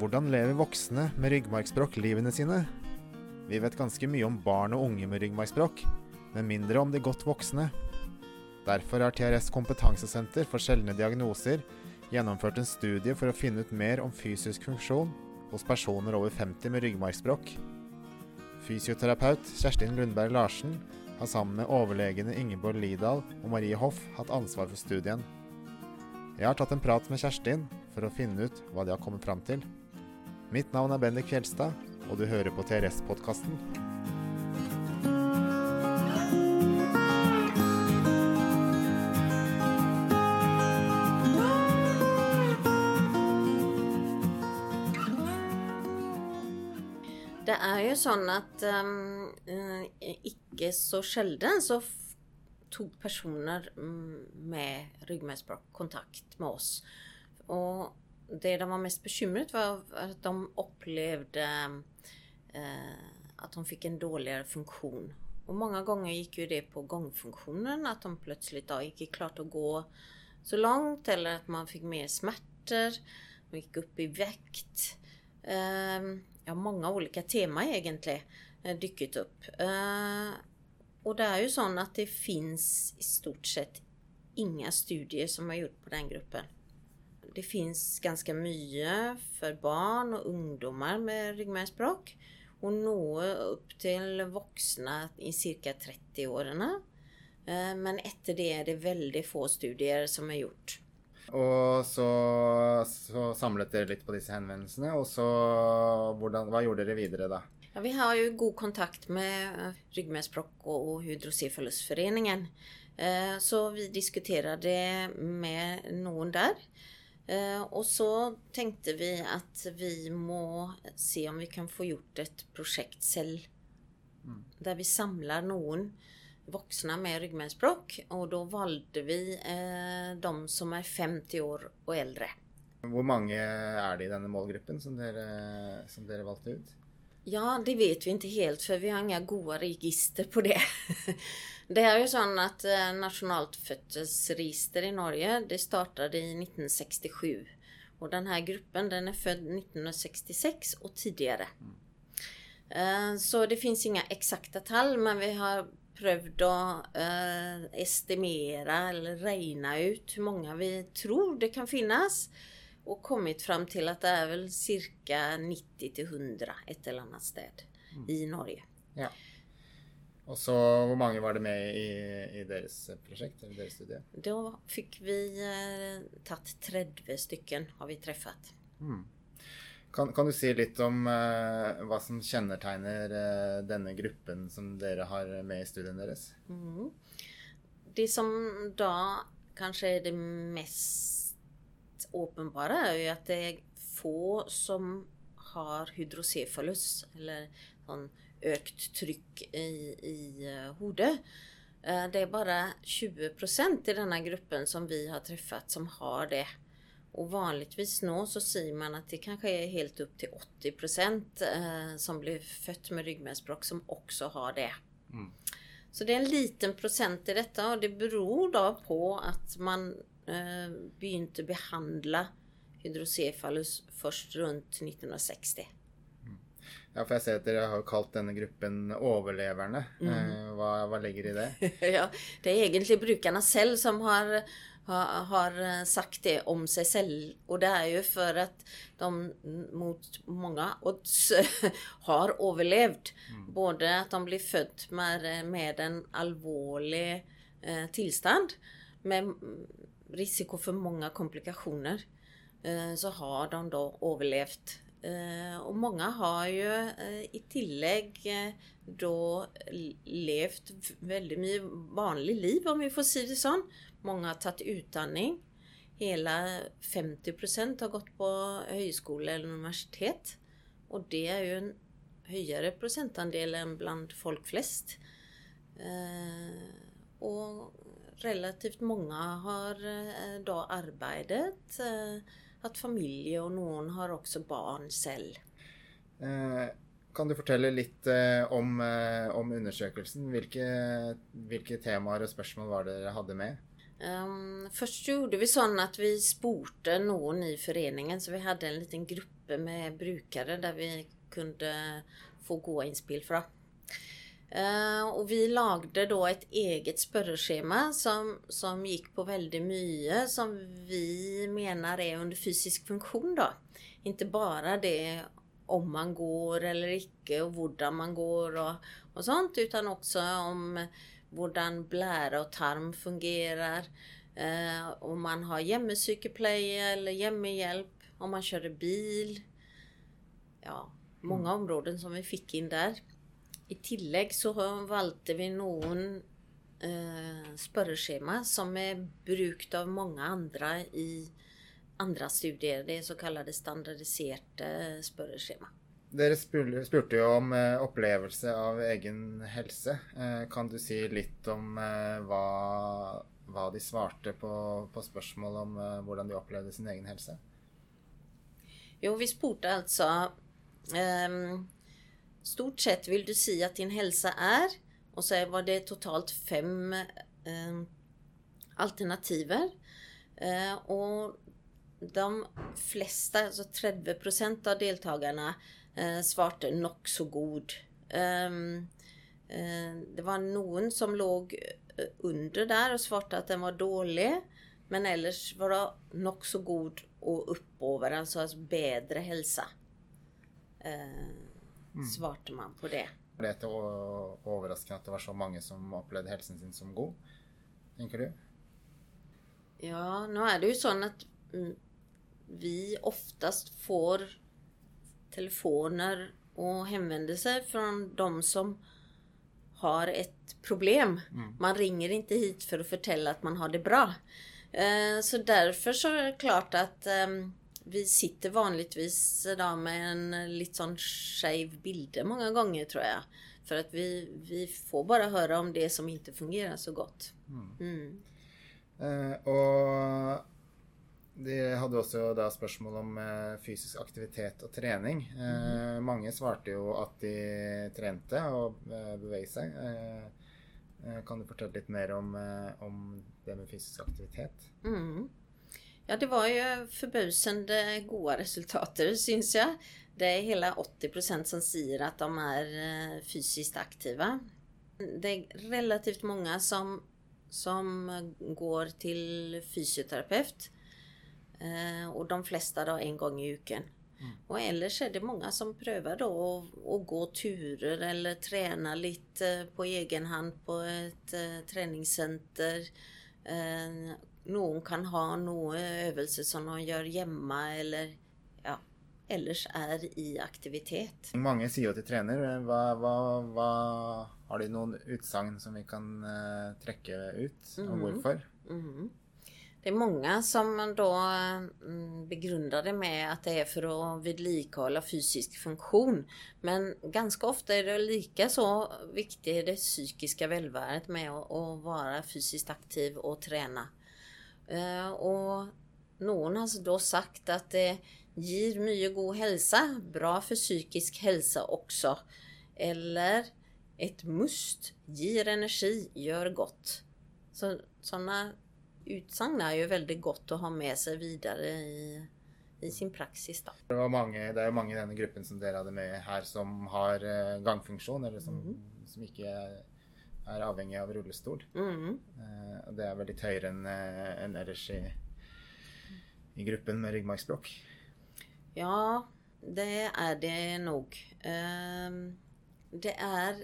Hvordan lever voksne med ryggmargsbrokk livene sine? Vi vet ganske mye om barn og unge med ryggmargsbrokk, men mindre om de godt voksne. Derfor har TRS Kompetansesenter for sjeldne diagnoser gjennomført en studie for å finne ut mer om fysisk funksjon hos personer over 50 med ryggmargsbrokk. Fysioterapeut Kerstin Lundberg Larsen har sammen med overlegene Ingeborg Lidahl og Marie Hoff hatt ansvar for studien. Jeg har tatt en prat med Kjerstin for å finne ut hva de har kommet fram til. Mitt navn er Bendik Fjelstad, og du hører på TRS-podkasten. Det att um, icke så sällan så tog personer mm, med ryggmärgsbråck kontakt med oss. Och det de var mest bekymrade var att de upplevde uh, att de fick en dåligare funktion. Och många gånger gick ju det på gångfunktionen, att de plötsligt då, gick klart att gå så långt eller att man fick mer smärtor, de gick upp i vikt. Ehm, ja, många olika teman egentligen eh, dykt upp. Eh, och det är ju så att det finns i stort sett inga studier som har gjort på den gruppen. Det finns ganska mycket för barn och ungdomar med ryggmärgsbråck och nå upp till vuxna i cirka 30 åren. Eh, men efter det är det väldigt få studier som är gjort. Og så, så samlet dere litt på disse henvendelsene, og så hvordan, Hva gjorde dere videre da? Ja, vi har ju god kontakt med eh, ryggmärgsbråck och hydrocephalusföreningen. Eh, Så vi diskuterade med någon där. Eh, Och så tänkte vi att vi må se om vi kan få gjort ett projekt selv. Där vi samlar någon vuxna med ryggmärgsbråck och då valde vi eh, de som är 50 år och äldre. Hvor mange er det i denne målgruppen som dere, som dere valgte ut? Ja, det vet vi inte helt för vi har inga goda register på det. Det är ju så att eh, Nationalt födselsregister i Norge, det startade i 1967. Och den här gruppen den är född 1966 och tidigare. Eh, Så det finns inga exakta tal men vi har prövd att eh, estimera eller räkna ut hur många vi tror det kan finnas. Och kommit fram till att det är väl cirka 90 till 100 ett eller annat städ i Norge. Ja. Og så hvor mange var det med i, i deres prosjekt, eller deres studie? Då fick vi eh, tagit 30 stycken har vi träffat. Kan, kan du si litt om uh, hva som kjennetegner uh, denne gruppen som dere har med i studien deres? Mm. Det som då kanske är det mest uppenbara är ju att det är få som har hydrocephalus eller sånn økt tryck i, i uh, hodet. Det är bara 20% i denna gruppen som vi har träffat som har det. Och vanligtvis nå så säger man att det kanske är helt upp till 80% eh, som blir fött med ryggmärgsbråck som också har det. Så det är en liten procent i detta och det beror då på att man eh, begynte behandla hydrocephalus först runt 1960. Ja, for jeg ser at dere har kalt denne gruppen overleverne. Eh, hva, hva ligger i det? ja, det är egentligen brukarna själv som har, har, har eh, sagt det om sig själv. Och det är ju för att de mot många odds har överlevt. Både att de blir född med, med en allvarlig eh, tillstånd med mm, risiko för många komplikationer. Eh, så har de då överlevt. Eh, och många har ju eh, i tillägg eh, då levt väldigt mycket vanlig liv om vi får säga det så. Många har tagit utandning. Hela 50% har gått på högskola eller universitet. Och det är ju en högre procentandel än bland folk flest. Eh, och relativt många har eh, då arbetat, eh, haft familj och någon har också barn själv. Eh, Kan du fortelle litt eh, om, eh, om undersøkelsen? Hvilke, hvilke temaer og spørsmål var det dere hadde med? Um, först gjorde vi sånn att vi spurte noen i föreningen så vi hade en liten gruppe med brukare där vi kunde få gode innspill fra. Uh, og vi lagde da et eget spørreskjema som, som gikk på veldig mye som vi mener er under fysisk funksjon, da. Ikke bare det om man går eller ikke, og hvordan man går og, og sånt, utan også om hvordan blære og tarm fungerer. Eh, om man har hjemmesykepleie eller hjemmehjelp. Om man kjører bil. Ja, mange mm. områder som vi fikk inn der. I tillegg så valgte vi noen eh, spørreskjema som er brukt av mange andre i andre studier. Det er såkalte standardiserte spørreskjema. Dere spurte jo om eh, opplevelse av egen helse. Eh, kan du si litt om eh, hva, hva de svarte på, på spørsmål om hvordan de opplevde sin egen helse? Jo, vi spurte altså um, Stort sett vill du säga att din hälsa är, och så var det totalt fem eh, alternativer. Eh, och de flesta, alltså 30 procent av deltagarna, eh, svarte nokså god. Ehm, eh, det var någon som låg eh, under där och svarte att den var dålig. Men ellers var det ”nog så god och oppover, alltså, alltså bättre hälsa. helse. Mm. svarte man på det. Det overraskende at det var så mange som opplevde helsen sin som god, tenker du? Ja, nå er det jo sånn at mm, vi oftest får telefoner och hänvändelser från de som har ett problem. Mm. Man ringer inte hit för att fortelle at man har det bra. Eh, så derfor så er det klart at ehm, vi sitter vanligvis da med en litt sånn skeiv bilde mange ganger, tror jeg. For at vi, vi, får bare høre om det som ikke fungerer så godt. Mm. Mm. Eh, og de hadde også da spørsmål om eh, fysisk aktivitet og trening. Eh, mm. Mange svarte jo at de trente og eh, seg. Eh, eh, kan du fortelle litt mer om, om det med fysisk aktivitet? Mm. Ja, det var jo forbausende gode resultater, syns jeg. Det er hele 80% som sier at de er fysisk aktive. Det er relativt mange som, som går til fysioterapeut. Eh, og de fleste da en gang i uken. Mm. Og ellers er det mange som prøver da å, å gå turer eller trene litt eh, på egen hånd på et uh, noen kan ha noen øvelser som de gjør hjemme, eller ja, ellers er i aktivitet. Mange sier jo til trener. Hva, hva, hva Har de noen utsagn som vi kan uh, trekke ut, og mm hvorfor? Mm. Det er mange som da mm, begrunner det med at det er for å vedlikeholde fysisk funksjon. Men ganske ofte er det like så viktig det psykiske velværet med å, å være fysisk aktiv og trene. Uh, og noen har da sagt at det gir mye god helse. Bra for psykisk helse også. Eller et must gir energi, gjør godt. Så sånne utsagn er jo veldig godt å ha med seg videre i, i sin praksis. Da. Det, mange, det, er jo mange i denne gruppen som dere hadde med her, som har uh, gangfunksjon, eller som, mm som ikke er, avhengig av rullestol. Mm -hmm. uh, det er vel litt høyere enn en ellers i, i, gruppen med ryggmargsbrokk? Ja, det er det nok. Um, det er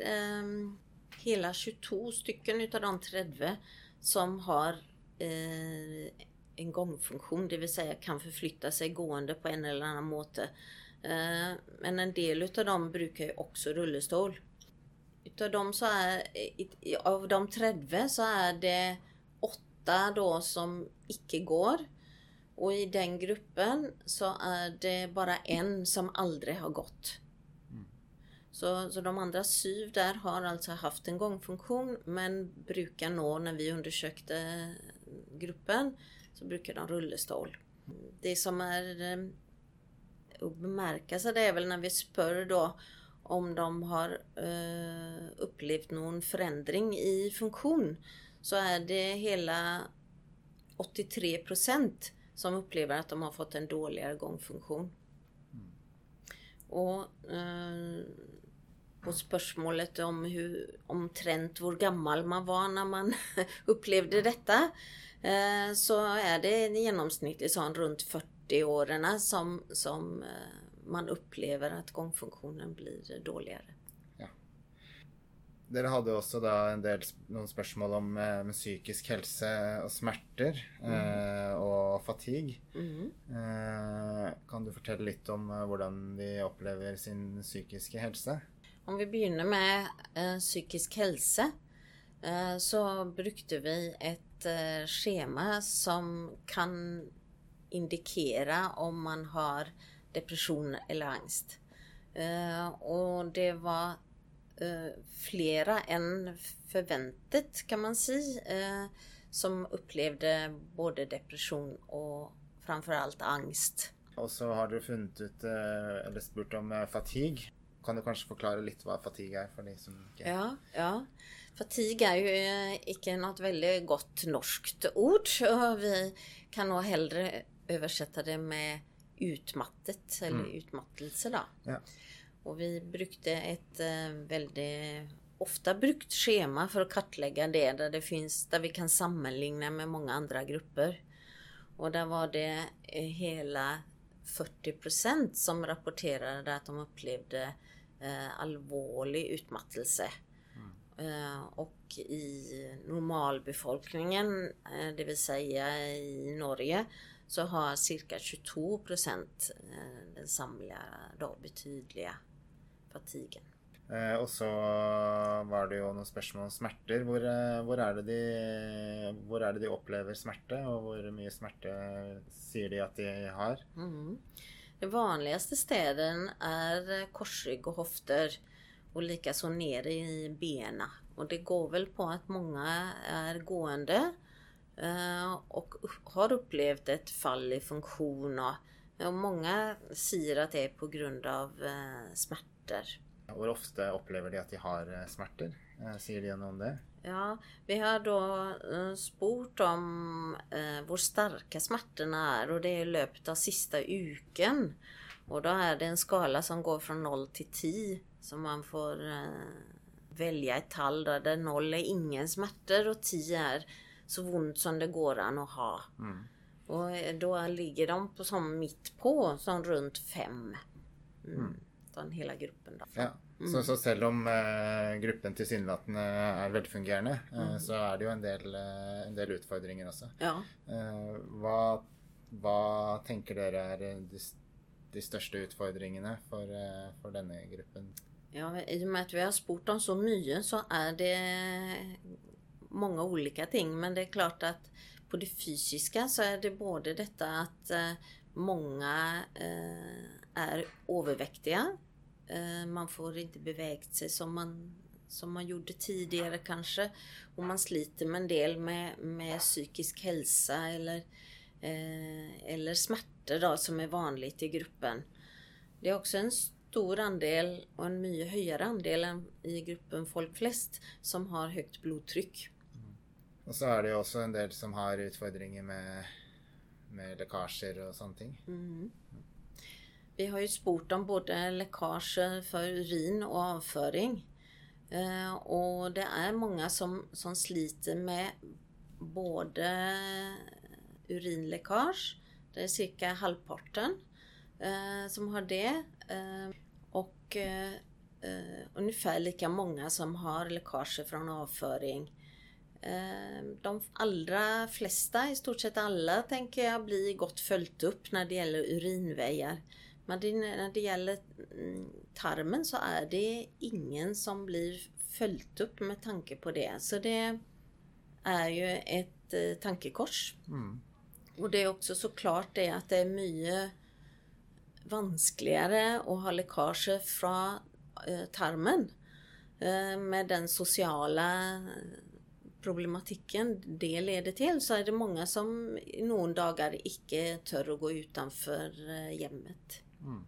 um, hele 22 stykker ut av de 30 som har eh, en gangfunksjon, dvs. Si kan forflytte seg gående på en eller annen måte. Eh, men en del av dem bruker også rullestol. Utav dem så er, av de 30 så er det åtte da som ikke går. Og i den gruppen så er det bare én som aldri har gått. Så, så, de andre syv der har altså hatt en gangfunksjon, men bruker nå, når vi undersøkte gruppen så bruker de rullestol. Det som er eh, å bemerke seg, det er vel når vi spør da om de har eh, upplevt någon förändring i funktion så är det hela 83 procent som upplever att de har fått en dåligare gångfunktion. Och eh, på spörsmålet om hur omtrent hur gammal man var när man upplevde detta eh, så är det genomsnittligt så runt 40 åren som, som eh, man upplever att gångfunktionen blir dåligare. Ja. Dere hadde også da en del noen spørsmål om eh, psykisk helse og smerter mm. eh, og fatigue. Mm. Eh, kan du fortelle litt om eh, hvordan de opplever sin psykiske helse? Om vi begynner med eh, psykisk helse eh, så brukte vi et eh, skjema som kan indikera om man har depression eller angst. Eh, och det var eh, flera än förväntat kan man säga eh, som upplevde både depression och framförallt angst. Och så har du funnit ut, eller spurt om fatigue. Kan du kanske förklara lite vad fatigue är för de som inte... Ja, ja. Fatigue är ju inte något väldigt gott norskt ord. Vi kan nog hellre översätta det med utmattet eller mm. utmattelse då. Ja. Och vi brukte ett eh, väldigt ofta brukt schema för att kartlägga det där det finns, där vi kan sammanligna med många andra grupper. Och där var det eh, hela 40% som rapporterade att de upplevde eh, allvarlig utmattelse. Mm. Eh, och i normalbefolkningen, eh, det vill säga i Norge, så har cirka 22 procent eh, den samlade då betydliga fatigen. Eh, och så var det ju några spørsmål om smerter. Hvor, eh, hvor, er de, hvor, er det de opplever smerte, og hvor mye smerte sier de att de har? Mm. Den vanligaste städen är korsrygg och höfter och likaså nere i benen. Och det går väl på att många är gående och har upplevt ett fall i funktion och, många säger att det är på grund av eh, smärtor. Hur ofta upplever de att de har eh, smärtor? Säger de något om det? Ja, vi har då spurt om eh, hur starka smärtorna är och det är löpet av sista uken. Och då är det en skala som går från 0 till 10 så man får eh, välja ett tal där 0 är ingen smärtor och 10 är så ont som det går an att ha. Mm. Och eh, då ligger de på, som mitt på, som runt fem. Mm. Mm. Den hela gruppen. Då. Ja. Mm. Så, så selv om eh, gruppen tilsynelatende er velfungerende, eh, mm. så er det jo en del, eh, en del utfordringer også. Ja. Eh, hva, hva, tenker dere er de, de største utfordringene for, eh, for, denne gruppen? Ja, I och med att vi har spurt dem så mycket så är det många olika ting men det är klart att på det fysiska så är det både detta att eh, många eh, är överväktiga. Eh, man får inte bevägt sig som man, som man gjorde tidigare kanske. Och man sliter med en del med, med psykisk hälsa eller, eller smärtor då, som är vanligt i gruppen. Det är också en stor andel och en mycket högre andel än i gruppen folk flest som har högt blodtryck. Och så är det ju också en del som har utmaningar med, med läckage och sånt. Mm. Vi har ju spurt om både läckage för urin och avföring. Eh, och det är många som, som sliter med både urinläckage, det är cirka halvparten eh, som har det. Eh, och eh, eh ungefär lika många som har läckage från avföring de allra flesta, i stort sett alla, tänker jag blir gott följt upp när det gäller urinvägar. Men det, när det gäller mm, tarmen så är det ingen som blir följt upp med tanke på det. Så det är ju ett eh, tankekors. Mm. Och det är också såklart det att det är mycket vanskligare att ha läckage från eh, tarmen. Eh, med den sociala problematiken det leder till så är det många som någon dagar icke tör att gå utanför hemmet. Eh, mm.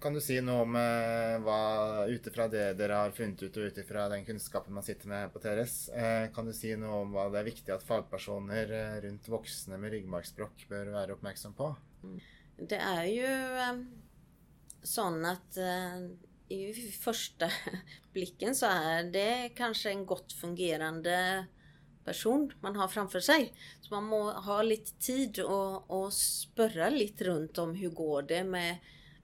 Kan du si noe om eh, hva, ut ifra det dere har funnet ut, og ut ifra den kunnskapen man sitter med på TRS, eh, kan du si noe om hva det er viktig at fagpersoner eh, rundt voksne med ryggmargsbrokk bør være oppmerksom på? Det är ju eh, sån att i första blicken så är det kanske en gott fungerande person man har framför sig. Så man må ha lite tid och, och spörra lite runt om hur går det med,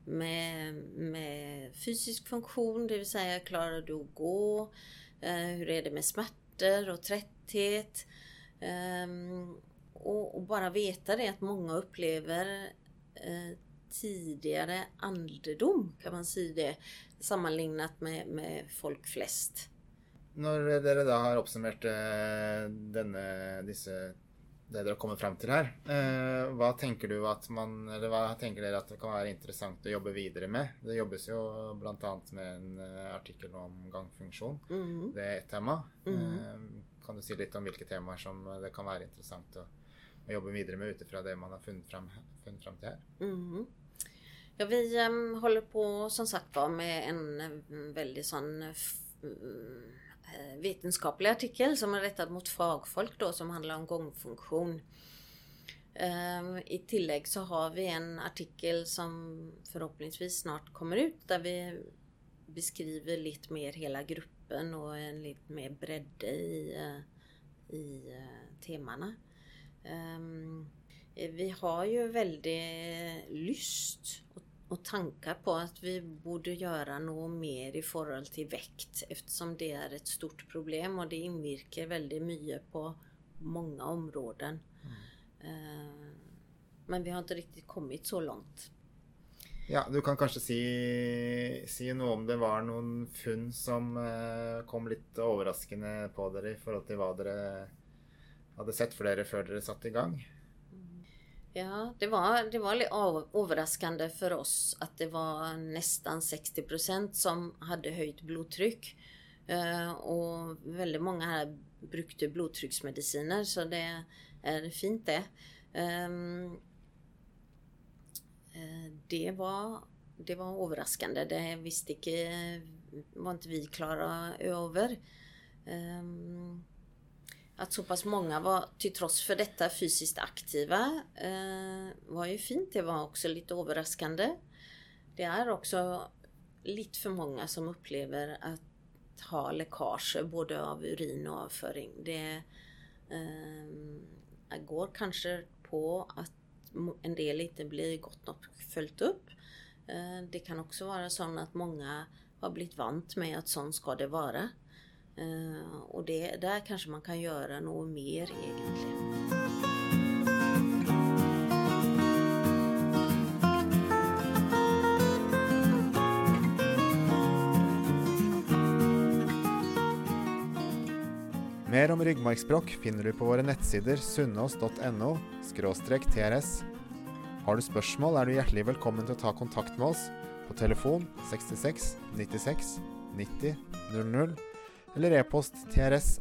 med, med fysisk funktion, det vill säga klarar du att gå? Eh, hur är det med smärtor och trötthet? Ehm, och, och bara veta det att många upplever eh, tidigare andedom, kan man säga det, sammanlignat med, med folk flest. Når dere da har oppsummert eh, denne, disse, det dere har kommet frem til her, eh, hva tenker man, eller hva tenker dere at det kan være interessant å jobbe videre med? Det jobbes jo bl.a. med en eh, artikkel om gangfunksjon. Mm. Det er ett tema. Mhm. Eh, kan du si litt om hvilke temaer som det kan være interessant å, å jobbe videre med ut ifra det man har funnet frem, funnet frem til her? Mm. Ja, vi em, håller på som sagt var med en mm, väldigt sån eh, vetenskaplig artikel som är riktad mot fagfolk då som handlar om gångfunktion. Em, I tillägg så har vi en artikel som förhoppningsvis snart kommer ut där vi beskriver lite mer hela gruppen och en lite mer bredd i, eh, i eh, temana. Um, Vi har ju väldigt lyst och, och tankar på att vi borde göra något mer i förhållande till väkt eftersom det är ett stort problem och det invirker väldigt mycket på många områden. Eh, Men vi har inte riktigt kommit så långt. Ja, du kan kanskje si, si noe om det var noen funn som eh, kom litt overraskende på dere i forhold til hva dere hadde sett for dere før dere satte i gang? Ja, det var, det var lite överraskande för oss att det var nästan 60% som hade höjt blodtryck. Eh, och väldigt många här brukade blodtrycksmediciner så det är fint det. Ehm, eh, det var, det var överraskande. Det visste inte, var inte vi klara över. Ehm, att så pass många var till trots för detta fysiskt aktiva eh, var ju fint. Det var också lite överraskande. Det är också lite för många som upplever att ha läckage både av urin och avföring. Det eh, går kanske på att en del inte blir gott nog följt upp. Eh, det kan också vara så att många har blivit vant med att sånt ska det vara. Eh, och det, där kanske man kan göra något mer egentligen. Mer om ryggmärgsspråk finner du på våra nettsider sunnaas.no trs. Har du spørsmål, är du hjärtligt välkommen att ta kontakt med oss på telefon 66 96 90 00 eller e-post trs